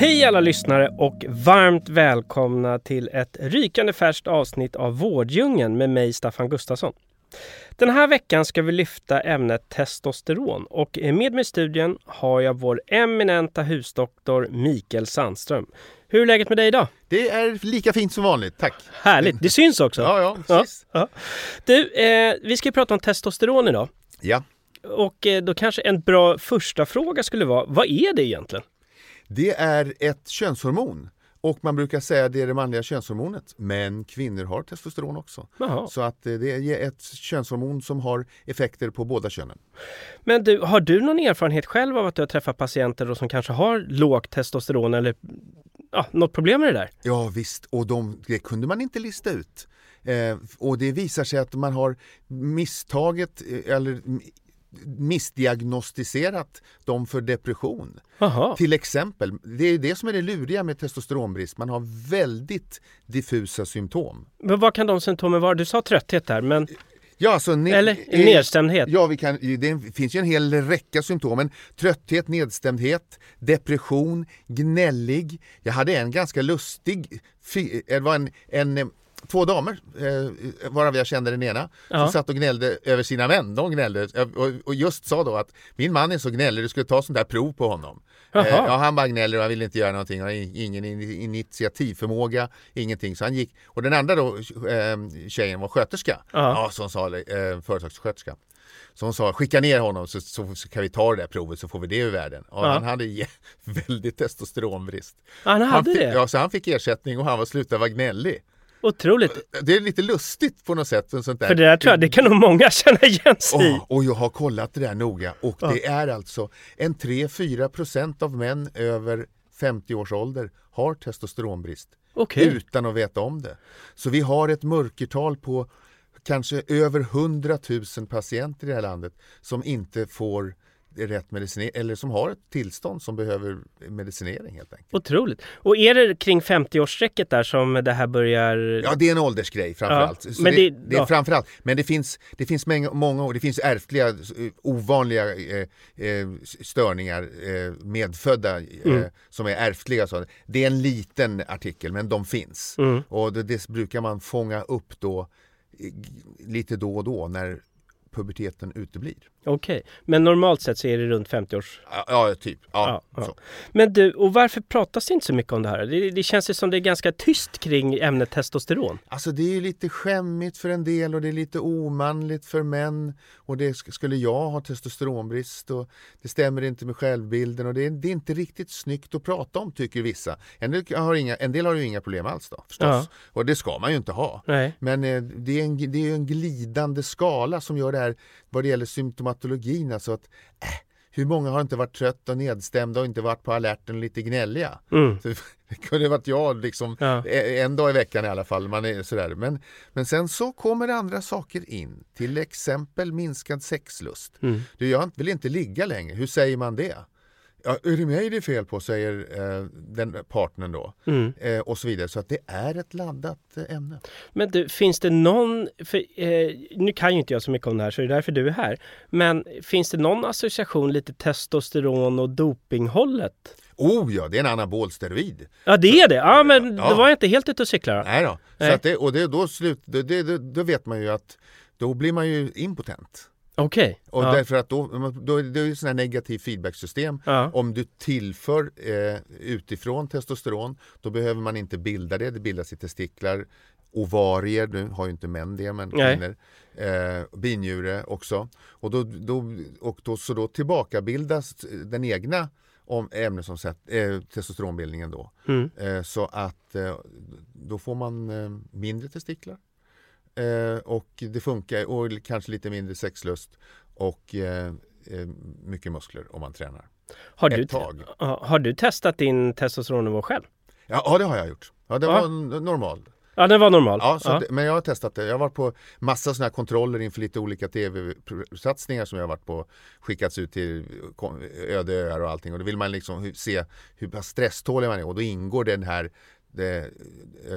Hej alla lyssnare och varmt välkomna till ett rykande färskt avsnitt av Vårddjungeln med mig Staffan Gustafsson. Den här veckan ska vi lyfta ämnet testosteron och med mig i studion har jag vår eminenta husdoktor Mikael Sandström. Hur är läget med dig idag? Det är lika fint som vanligt, tack! Härligt, det syns också! Ja, ja, precis. Ja, ja. Du, eh, vi ska prata om testosteron idag. Ja. Och eh, då kanske en bra första fråga skulle vara, vad är det egentligen? Det är ett könshormon. Och man brukar säga att det är det manliga könshormonet. Men kvinnor har testosteron också. Jaha. Så att eh, det är ett könshormon som har effekter på båda könen. Men du, har du någon erfarenhet själv av att du har träffat patienter som kanske har lågt testosteron eller ja, något problem med det där? Ja visst, och de, det kunde man inte lista ut. Eh, och det visar sig att man har misstaget eh, eller missdiagnostiserat dem för depression. Aha. Till exempel, det är det som är det luriga med testosteronbrist. Man har väldigt diffusa symptom. Men vad kan de symptomen vara? Du sa trötthet där, men Ja, alltså, ne- eller eh, nedstämdhet? Ja, vi kan, det finns ju en hel räcka symptom. Men trötthet, nedstämdhet, depression, gnällig. Jag hade en ganska lustig, fi- det var en, en två damer, eh, varav jag kände den ena, Ja. som satt och gnällde över sina män. De gnällde och, och just sa då att min man är så gnällig, du skulle ta sånt där prov på honom. Eh, ja, han bara gnäller och han vill inte göra någonting, han har ingen in- initiativförmåga, ingenting. Så han gick, och den andra då, eh, tjejen var sköterska, Ja. ja, som sa, eh, företagssköterska. Så hon sa, skicka ner honom så, så, så kan vi ta det där provet så får vi det ur världen. Ja. han hade väldigt testosteronbrist. Han hade fick, det? Ja, så han fick ersättning och han var slutade vara gnällig. Otroligt! Det är lite lustigt på något sätt. en Sånt där. För det där tror jag, det kan nog många känna igen sig i. Åh, och jag har kollat det där noga och Ja. det är alltså en 3-4 procent av män över 50 års ålder har testosteronbrist Okej. utan att veta om det. Så vi har ett mörkertal på kanske över 100 000 patienter i det här landet som inte får rätt medicinering eller som har ett tillstånd som behöver medicinering helt enkelt. Otroligt. Och är det kring 50-årsstrecket där som det här börjar... Ja, det är en åldersgrej framförallt. Ja, men det, det- det är ja. framförallt. Men det finns, det finns många, det finns ärftliga eh, ovanliga eh, eh, störningar eh, medfödda eh, Mm. som är ärftliga. Så det är en liten artikel men de finns. Mm. Och det, det brukar man fånga upp då eh, lite då och då när puberteten uteblir. Okej, men normalt sett så är det runt 50 års... Ja, typ. Ja, Ja, ja. Men du, och varför pratas det inte så mycket om det här? Det, det känns ju som det är ganska tyst kring ämnet testosteron. Alltså det är ju lite skämmigt för en del och det är lite omanligt för män. Och det sk- skulle jag ha testosteronbrist och det stämmer inte med självbilden och det är, det är inte riktigt snyggt att prata om tycker vissa. En del har, inga, en del har ju inga problem alls då förstås. Ja. Och det ska man ju inte ha. Nej. Men eh, det är, en, det är en glidande skala som gör det här vad det gäller symptomatologin. Alltså att, äh, hur många har inte varit trötta och nedstämda och inte varit på alerten och lite gnälliga? Mm. Så Det kunde varit jag liksom Ja. eh, en dag i veckan i alla fall. Man är sådär. Men, men sen så kommer andra saker in. Till exempel minskad sexlust. Mm. Du, jag vill inte ligga längre. Hur säger man det? Ja, är det mig det är fel på, säger eh, den partnern då. Mm. Eh, och så vidare. Så att det är ett laddat eh, ämne. Men du, finns det någon... För, eh, nu kan ju inte jag så mycket om det här, så det är därför du är här. Men finns det någon association lite testosteron och dopinghållet? Oh ja, det är en anabolsteroid. Ja, det är det! Ja, men Ja. då var jag inte helt ute och cyklar. Nej då. Nej. Så det, och det, då, slut, det, det, då vet man ju att då blir man ju impotent. Okej. Och Ja. därför att då, då är det ju sådana här negativ feedbacksystem. Ja. Om du tillför eh, utifrån testosteron, då behöver man inte bilda det. Det bildas i testiklar, ovarier, nu har ju inte män det, men kvinnor. Eh, binjure också. Och då, då, och då, så då tillbakabildas den egna om ämnesomsätt, eh, testosteronbildningen då. Mm. Eh, så att eh, då får man eh, mindre testiklar. Eh, och det funkar, och kanske lite mindre sexlust och eh, eh, mycket muskler om man tränar. Har du, har du testat din testosteronnivå själv? Ja, ja, det har jag gjort. Ja, det Ja. var normal. Ja, den var normal. Ja, Ja. Det, men jag har testat det. Jag har varit på massa sådana här kontroller inför lite olika tv-satsningar som jag har varit på. Skickats ut till kom- öde öar och allting. Och då vill man liksom se hur stresstålig man är. Och då ingår den här det,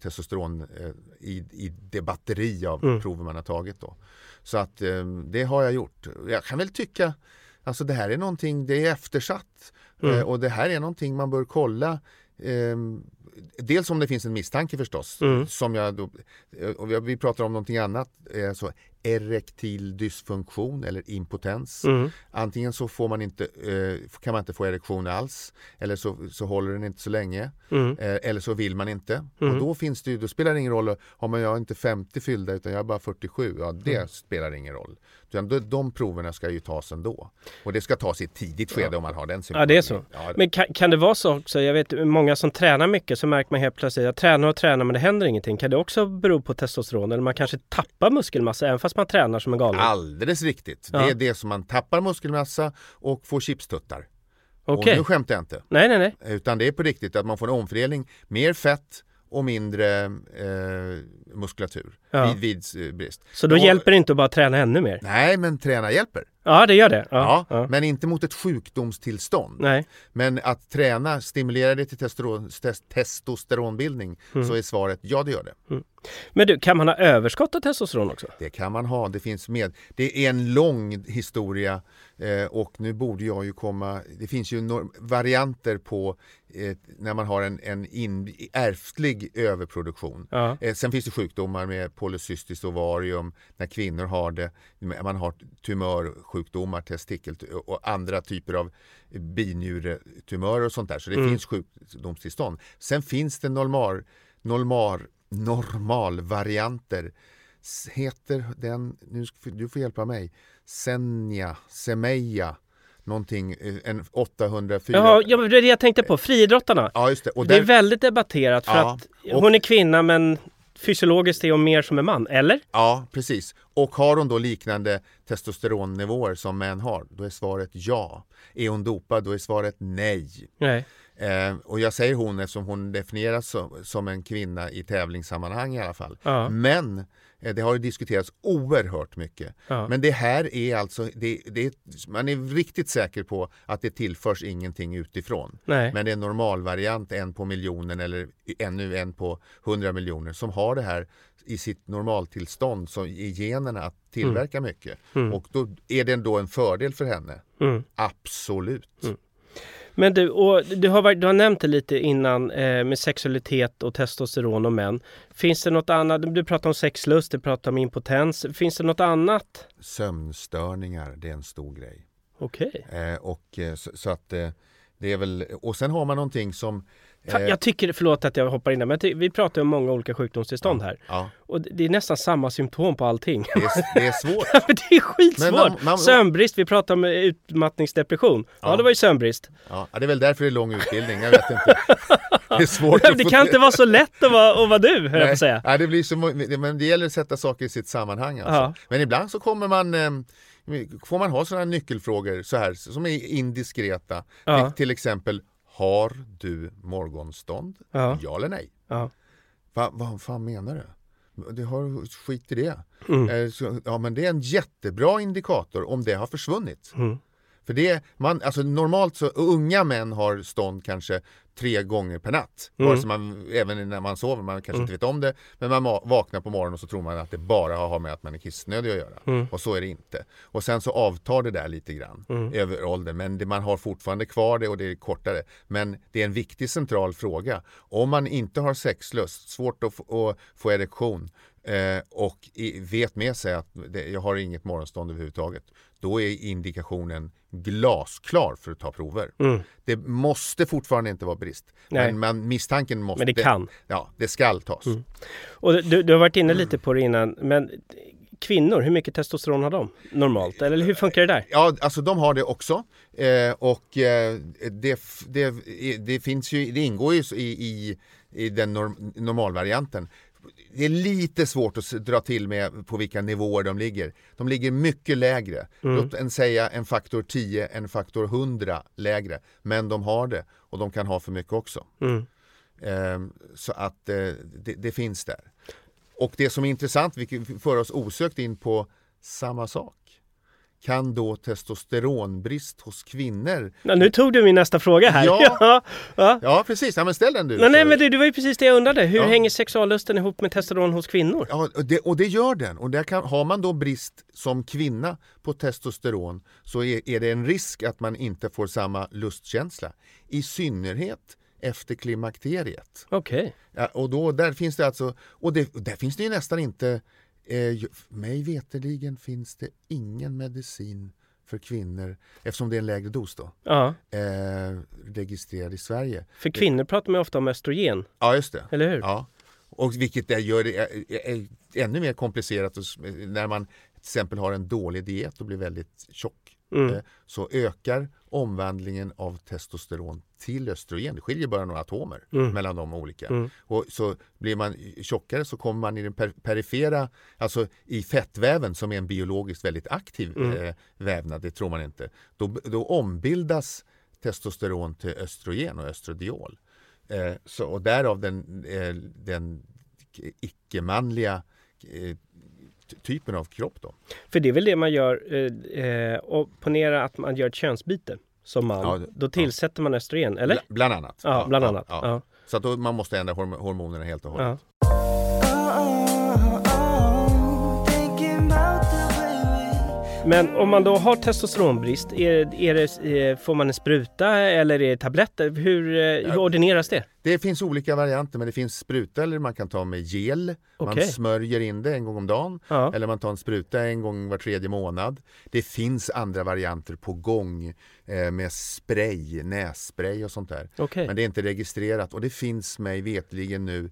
testosteron eh, i, i det batteri av Mm. prover man har tagit då. Så att eh, det har jag gjort. Jag kan väl tycka Alltså det här är någonting, det är eftersatt Mm. eh, och det här är någonting man bör kolla. Eh, dels om det finns en misstanke förstås, Mm. som jag då, och vi- pratar om någonting annat, så erektil dysfunktion eller impotens. Mm. Antingen så får man inte, eh, kan man inte få erektion alls eller så, så håller den inte så länge Mm. eh, eller så vill man inte. Mm. Och då finns det ju, då spelar det ingen roll om jag är inte 50 fyllda utan jag är bara 47. Ja, det Mm. spelar ingen roll. Utan de, de proverna ska ju tas ändå. Och det ska tas i ett tidigt skede om man har den Ja, det är så. Ja, Men kan, kan det vara så också? Jag vet många som tränar mycket så märker man helt plötsligt att jag tränar och tränar men det händer ingenting. Kan det också bero på testosteron? Eller man kanske tappar muskelmassa även fast man tränar som en galning? Alldeles riktigt. Ja. Det är det som man tappar muskelmassa och får chipstuttar. Okej. Och nu skämtar jag inte. Nej, nej, nej. Utan det är på riktigt att man får en omfördelning. Mer fett och mindre eh, muskulatur Ja. vid, vid eh, brist. Så då Och- hjälper det inte att bara träna ännu mer? Nej, men träna hjälper. Ja, det gör det. Ja, Ja. Men inte mot ett sjukdomstillstånd. Nej. Men att träna, stimulera det till testosteron, tes- testosteronbildning Mm. så är svaret ja det gör det. Men du, kan man ha överskott av testosteron också? Det kan man ha, det finns med. Det är en lång historia eh, och nu borde jag ju komma, det finns ju varianter på eh, när man har en, en in, ärftlig överproduktion. Ja. Eh, sen finns det sjukdomar med polycystiskt ovarium när kvinnor har det. Man har tumörsjukdomar, testikel och andra typer av binjuretumörer och sånt där. Så det Mm. finns sjukdomstillstånd. Sen finns det normal, normal, normalvarianter. Heter den, nu ska, du får hjälpa mig, Senja, Semeja, någonting, eh, en 804. Jaha, ja, det är det jag tänkte på. Friidrottarna. Ja, just det. Och Det är väldigt debatterat för Ja, att och- hon är kvinna men fysiologiskt är hon mer som en man, eller? Ja, precis. Och har hon då liknande testosteronnivåer som män har, då är svaret ja. Är hon dopad, då är svaret nej. Nej. Eh, och jag säger hon eftersom hon definieras som, som en kvinna i tävlingssammanhang i alla fall. Ja. Men det har diskuterats oerhört mycket. Ja. Men det här är alltså, det, det, man är riktigt säker på att det tillförs ingenting utifrån. Nej. Men det är en normalvariant, en på miljonen eller ännu en på hundra miljoner som har det här i sitt normaltillstånd så i generna att tillverka mycket. Mm. Och då är det då en fördel för henne. Mm. Absolut. Men du, och du, har, du har nämnt det lite innan eh, med sexualitet och testosteron och män. Finns det något annat? Du pratar om sexlust, du pratar om impotens. Finns det något annat? Sömnstörningar, det är en stor grej. Okej. Eh, och eh, så, så att eh, det är väl, och sen har man någonting som Jag tycker, förlåt att jag hoppar in där, men vi pratar om många olika sjukdomstillstånd här. Ja, Och det är nästan samma symptom på allting. det är, det är svårt. Det är skitsvårt! Man- man- Sömnbrist, vi pratar om eh, utmattningsdepression. Ja, Ja. det var ju sömnbrist. Ja, det är väl därför det är lång utbildning, jag vet inte. Det är svårt att Det kan inte vara så lätt att vara, att vara du, höll jag på Nej, att säga. nej, det blir så, men det gäller att sätta saker i sitt sammanhang. Alltså. Ja. Men ibland så kommer man, eh, får man ha sådana nyckelfrågor så här, som är indiskreta. Ja. Till, till exempel, har du morgonstånd? Ja. Ja eller nej? Ja. Va, vad fan menar du? Det har skit i det. Mm. Eh, ja men det är en jättebra indikator om det har försvunnit. Mm. För det, man, alltså normalt så, unga män har stånd kanske tre gånger per natt. Mm. Vare sig man, även när man sover, man kanske Mm. inte vet om det. Men man ma- vaknar på morgonen och så tror man att det bara har med att man är kissnödig att göra. Mm. Och så är det inte. Och sen så avtar det där lite grann Mm. över åldern. Men det, man har fortfarande kvar det och det är kortare. Men det är en viktig central fråga. Om man inte har sexlust, svårt att att få erektion eh, och i, vet med sig att det, jag har inget morgonstånd överhuvudtaget. Då är indikationen glasklar för att ta prover. Mm. Det måste fortfarande inte vara brist. Nej. Men man, misstanken måste... Men det kan. Ja, det skall tas. Mm. Och du, du har varit inne lite på det innan, men kvinnor, hur mycket testosteron har de normalt? Eller hur funkar det där? Ja, alltså de har det också. Eh, och eh, det, det, det finns ju, det ingår ju i, i, i den norm, normalvarianten. det är lite svårt att dra till med på vilka nivåer de ligger. De ligger mycket lägre. Mm. Låt en säga en faktor 10, en faktor 100 lägre. Men de har det och de kan ha för mycket också. Mm. Eh, så att eh, det, det, finns där. Och det som är intressant, vilket för oss osökt in på samma sak kan då testosteronbrist hos kvinnor... Ja, nu tog du min nästa fråga här. Ja, ja. ja precis. Ja, men ställ den du. Nej, nej men det, det var ju precis det jag undrade. Hur hänger sexuallusten ihop med testosteron hos kvinnor? Ja, och det, och det gör den. Och där kan, har man då brist som kvinna på testosteron så är, är det en risk att man inte får samma lustkänsla. I synnerhet efter klimakteriet. Okej. Okay. Ja, och då, där finns det alltså, och det, där finns det ju nästan inte Eh, mig veterligen finns det ingen medicin för kvinnor, eftersom det är en lägre dos då, ja. eh, registrerad i Sverige. För kvinnor pratar man ofta om östrogen. Ja, just det. Eller hur? Ja. Och vilket det gör det ännu mer komplicerat när man till exempel har en dålig diet och blir väldigt tjock. Mm. Eh, så ökar omvandlingen av testosteron till östrogen. Det skiljer bara några atomer mm. mellan de olika. Mm. Och så blir man tjockare så kommer man i den per perifera, alltså i fettväven som är en biologiskt väldigt aktiv mm. eh, vävnad, det tror man inte. Då, då ombildas testosteron till östrogen och östradiol. Eh, så, och därav den, eh, den icke-manliga eh, typen av kropp. Då. För det är väl det man gör, eh, eh och ponera att man gör ett könsbyte som man, ja, då tillsätter ja. man östrogen, eller? Bland annat. Ja, bland annat. Så att då, man måste ändra hormonerna helt och hållet. Men om man då har testosteronbrist, är, är det, eh, får man en spruta eller är det tabletter? Hur, eh, hur ordineras det? Det finns olika varianter men det finns spruta eller man kan ta med gel. Okay. Man smörjer in det en gång om dagen. Ja. Eller man tar en spruta en gång var tredje månad. Det finns andra varianter på gång eh, med spray, nässpray och sånt där. Okay. Men det är inte registrerat och det finns mig vetligen nu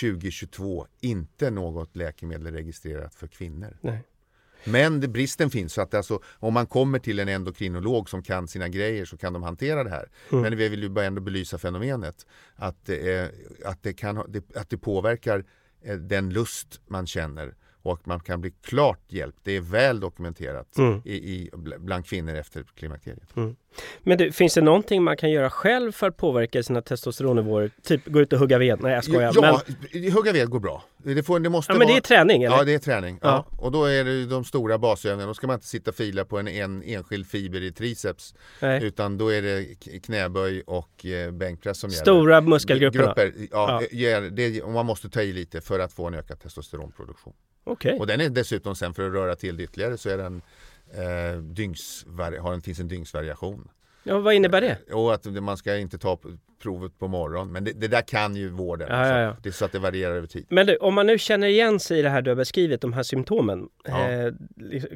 2022 inte något läkemedel registrerat för kvinnor. Nej. Men det, bristen finns. Så att alltså, om man kommer till en endokrinolog som kan sina grejer så kan de hantera det här. Mm. Men vi vill ju bara ändå belysa fenomenet. Att, eh, att, det, kan, att det påverkar eh, den lust man känner och man kan bli klart hjälpt. Det är väl dokumenterat mm. i, i, bland kvinnor efter klimakteriet. Mm. Men du, finns det någonting man kan göra själv för att påverka sina testosteronnivåer? Typ gå ut och hugga ved? Nej jag skojar. Ja, men... hugga ved går bra. Det, får, det måste ja, men det är träning eller? Ja, det är träning. Ja. ja. Och då är det de stora basövningarna. Då ska man inte sitta och fila på en, en enskild fiber i triceps. Nej. Utan då är det knäböj och eh, bänkpress som gäller. Stora muskelgrupper? Grupper, ja, ja. Det, man måste ta i lite för att få en ökad testosteronproduktion. Okay. Och den är dessutom sen för att röra till det ytterligare så är den eh, dygnsvari- har en, finns en dygnsvariation. Ja, vad innebär det? Och att man ska inte ta provet på morgonen. Men det, det där kan ju vården. Ja, ja, ja. Det är så att det varierar över tid. Men du, om man nu känner igen sig i det här du har beskrivit, de här symptomen. Eh,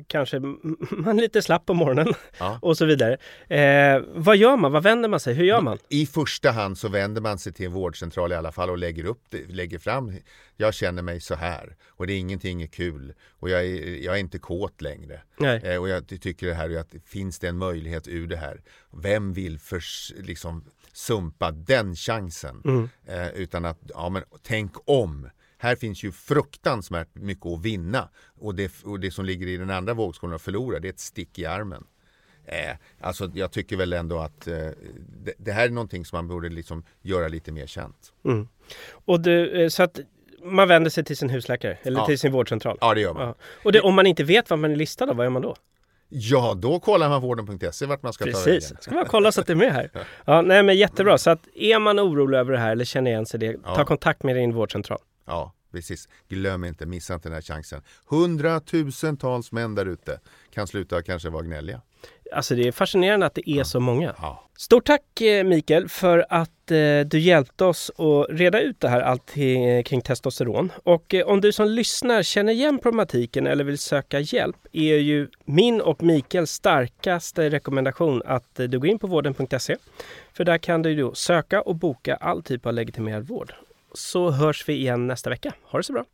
kanske man är lite slapp på morgonen och så vidare. Eh, vad gör man? Vad vänder man sig? Hur gör man? I första hand så vänder man sig till en vårdcentral i alla fall och lägger upp det, lägger fram. Jag känner mig så här och det är ingenting är kul och jag är, jag är inte kåt längre. Eh, och jag tycker det här att finns det en möjlighet ur det här? Vem vill för, liksom sumpa den chansen. Mm. Eh, utan att, ja men tänk om. Här finns ju fruktansvärt mycket att vinna. Och det, och det som ligger i den andra vågskålen att förlora, det är ett stick i armen. Eh, alltså jag tycker väl ändå att eh, det, det, här är någonting som man borde liksom göra lite mer känt. Mm. Och du, eh, så att man vänder sig till sin husläkare eller ja. till sin vårdcentral? Ja, det gör man. Ja. Och det, om man inte vet vad man är listad av, vad gör man då? Ja, då kollar man vården.se vart man ska Precis. ta vägen. Precis, ska man kolla så att det är med här. Ja, nej men jättebra. Så att är man orolig över det här eller känner igen sig det, ta ja. kontakt med din vårdcentral. Ja, precis. Glöm inte, missa inte den här chansen. Hundratusentals män där ute kan sluta kanske vara gnälliga. Alltså det är fascinerande att det är så många. Stort tack eh, Mikael för att eh, du hjälpte oss att reda ut det här allt kring testosteron. Och eh, om du som lyssnar känner igen problematiken eller vill söka hjälp är ju min och Mikaels starkaste rekommendation att du går in på vården.se. För där kan du då söka och boka all typ av legitimerad vård. Så hörs vi igen nästa vecka. Ha det så bra!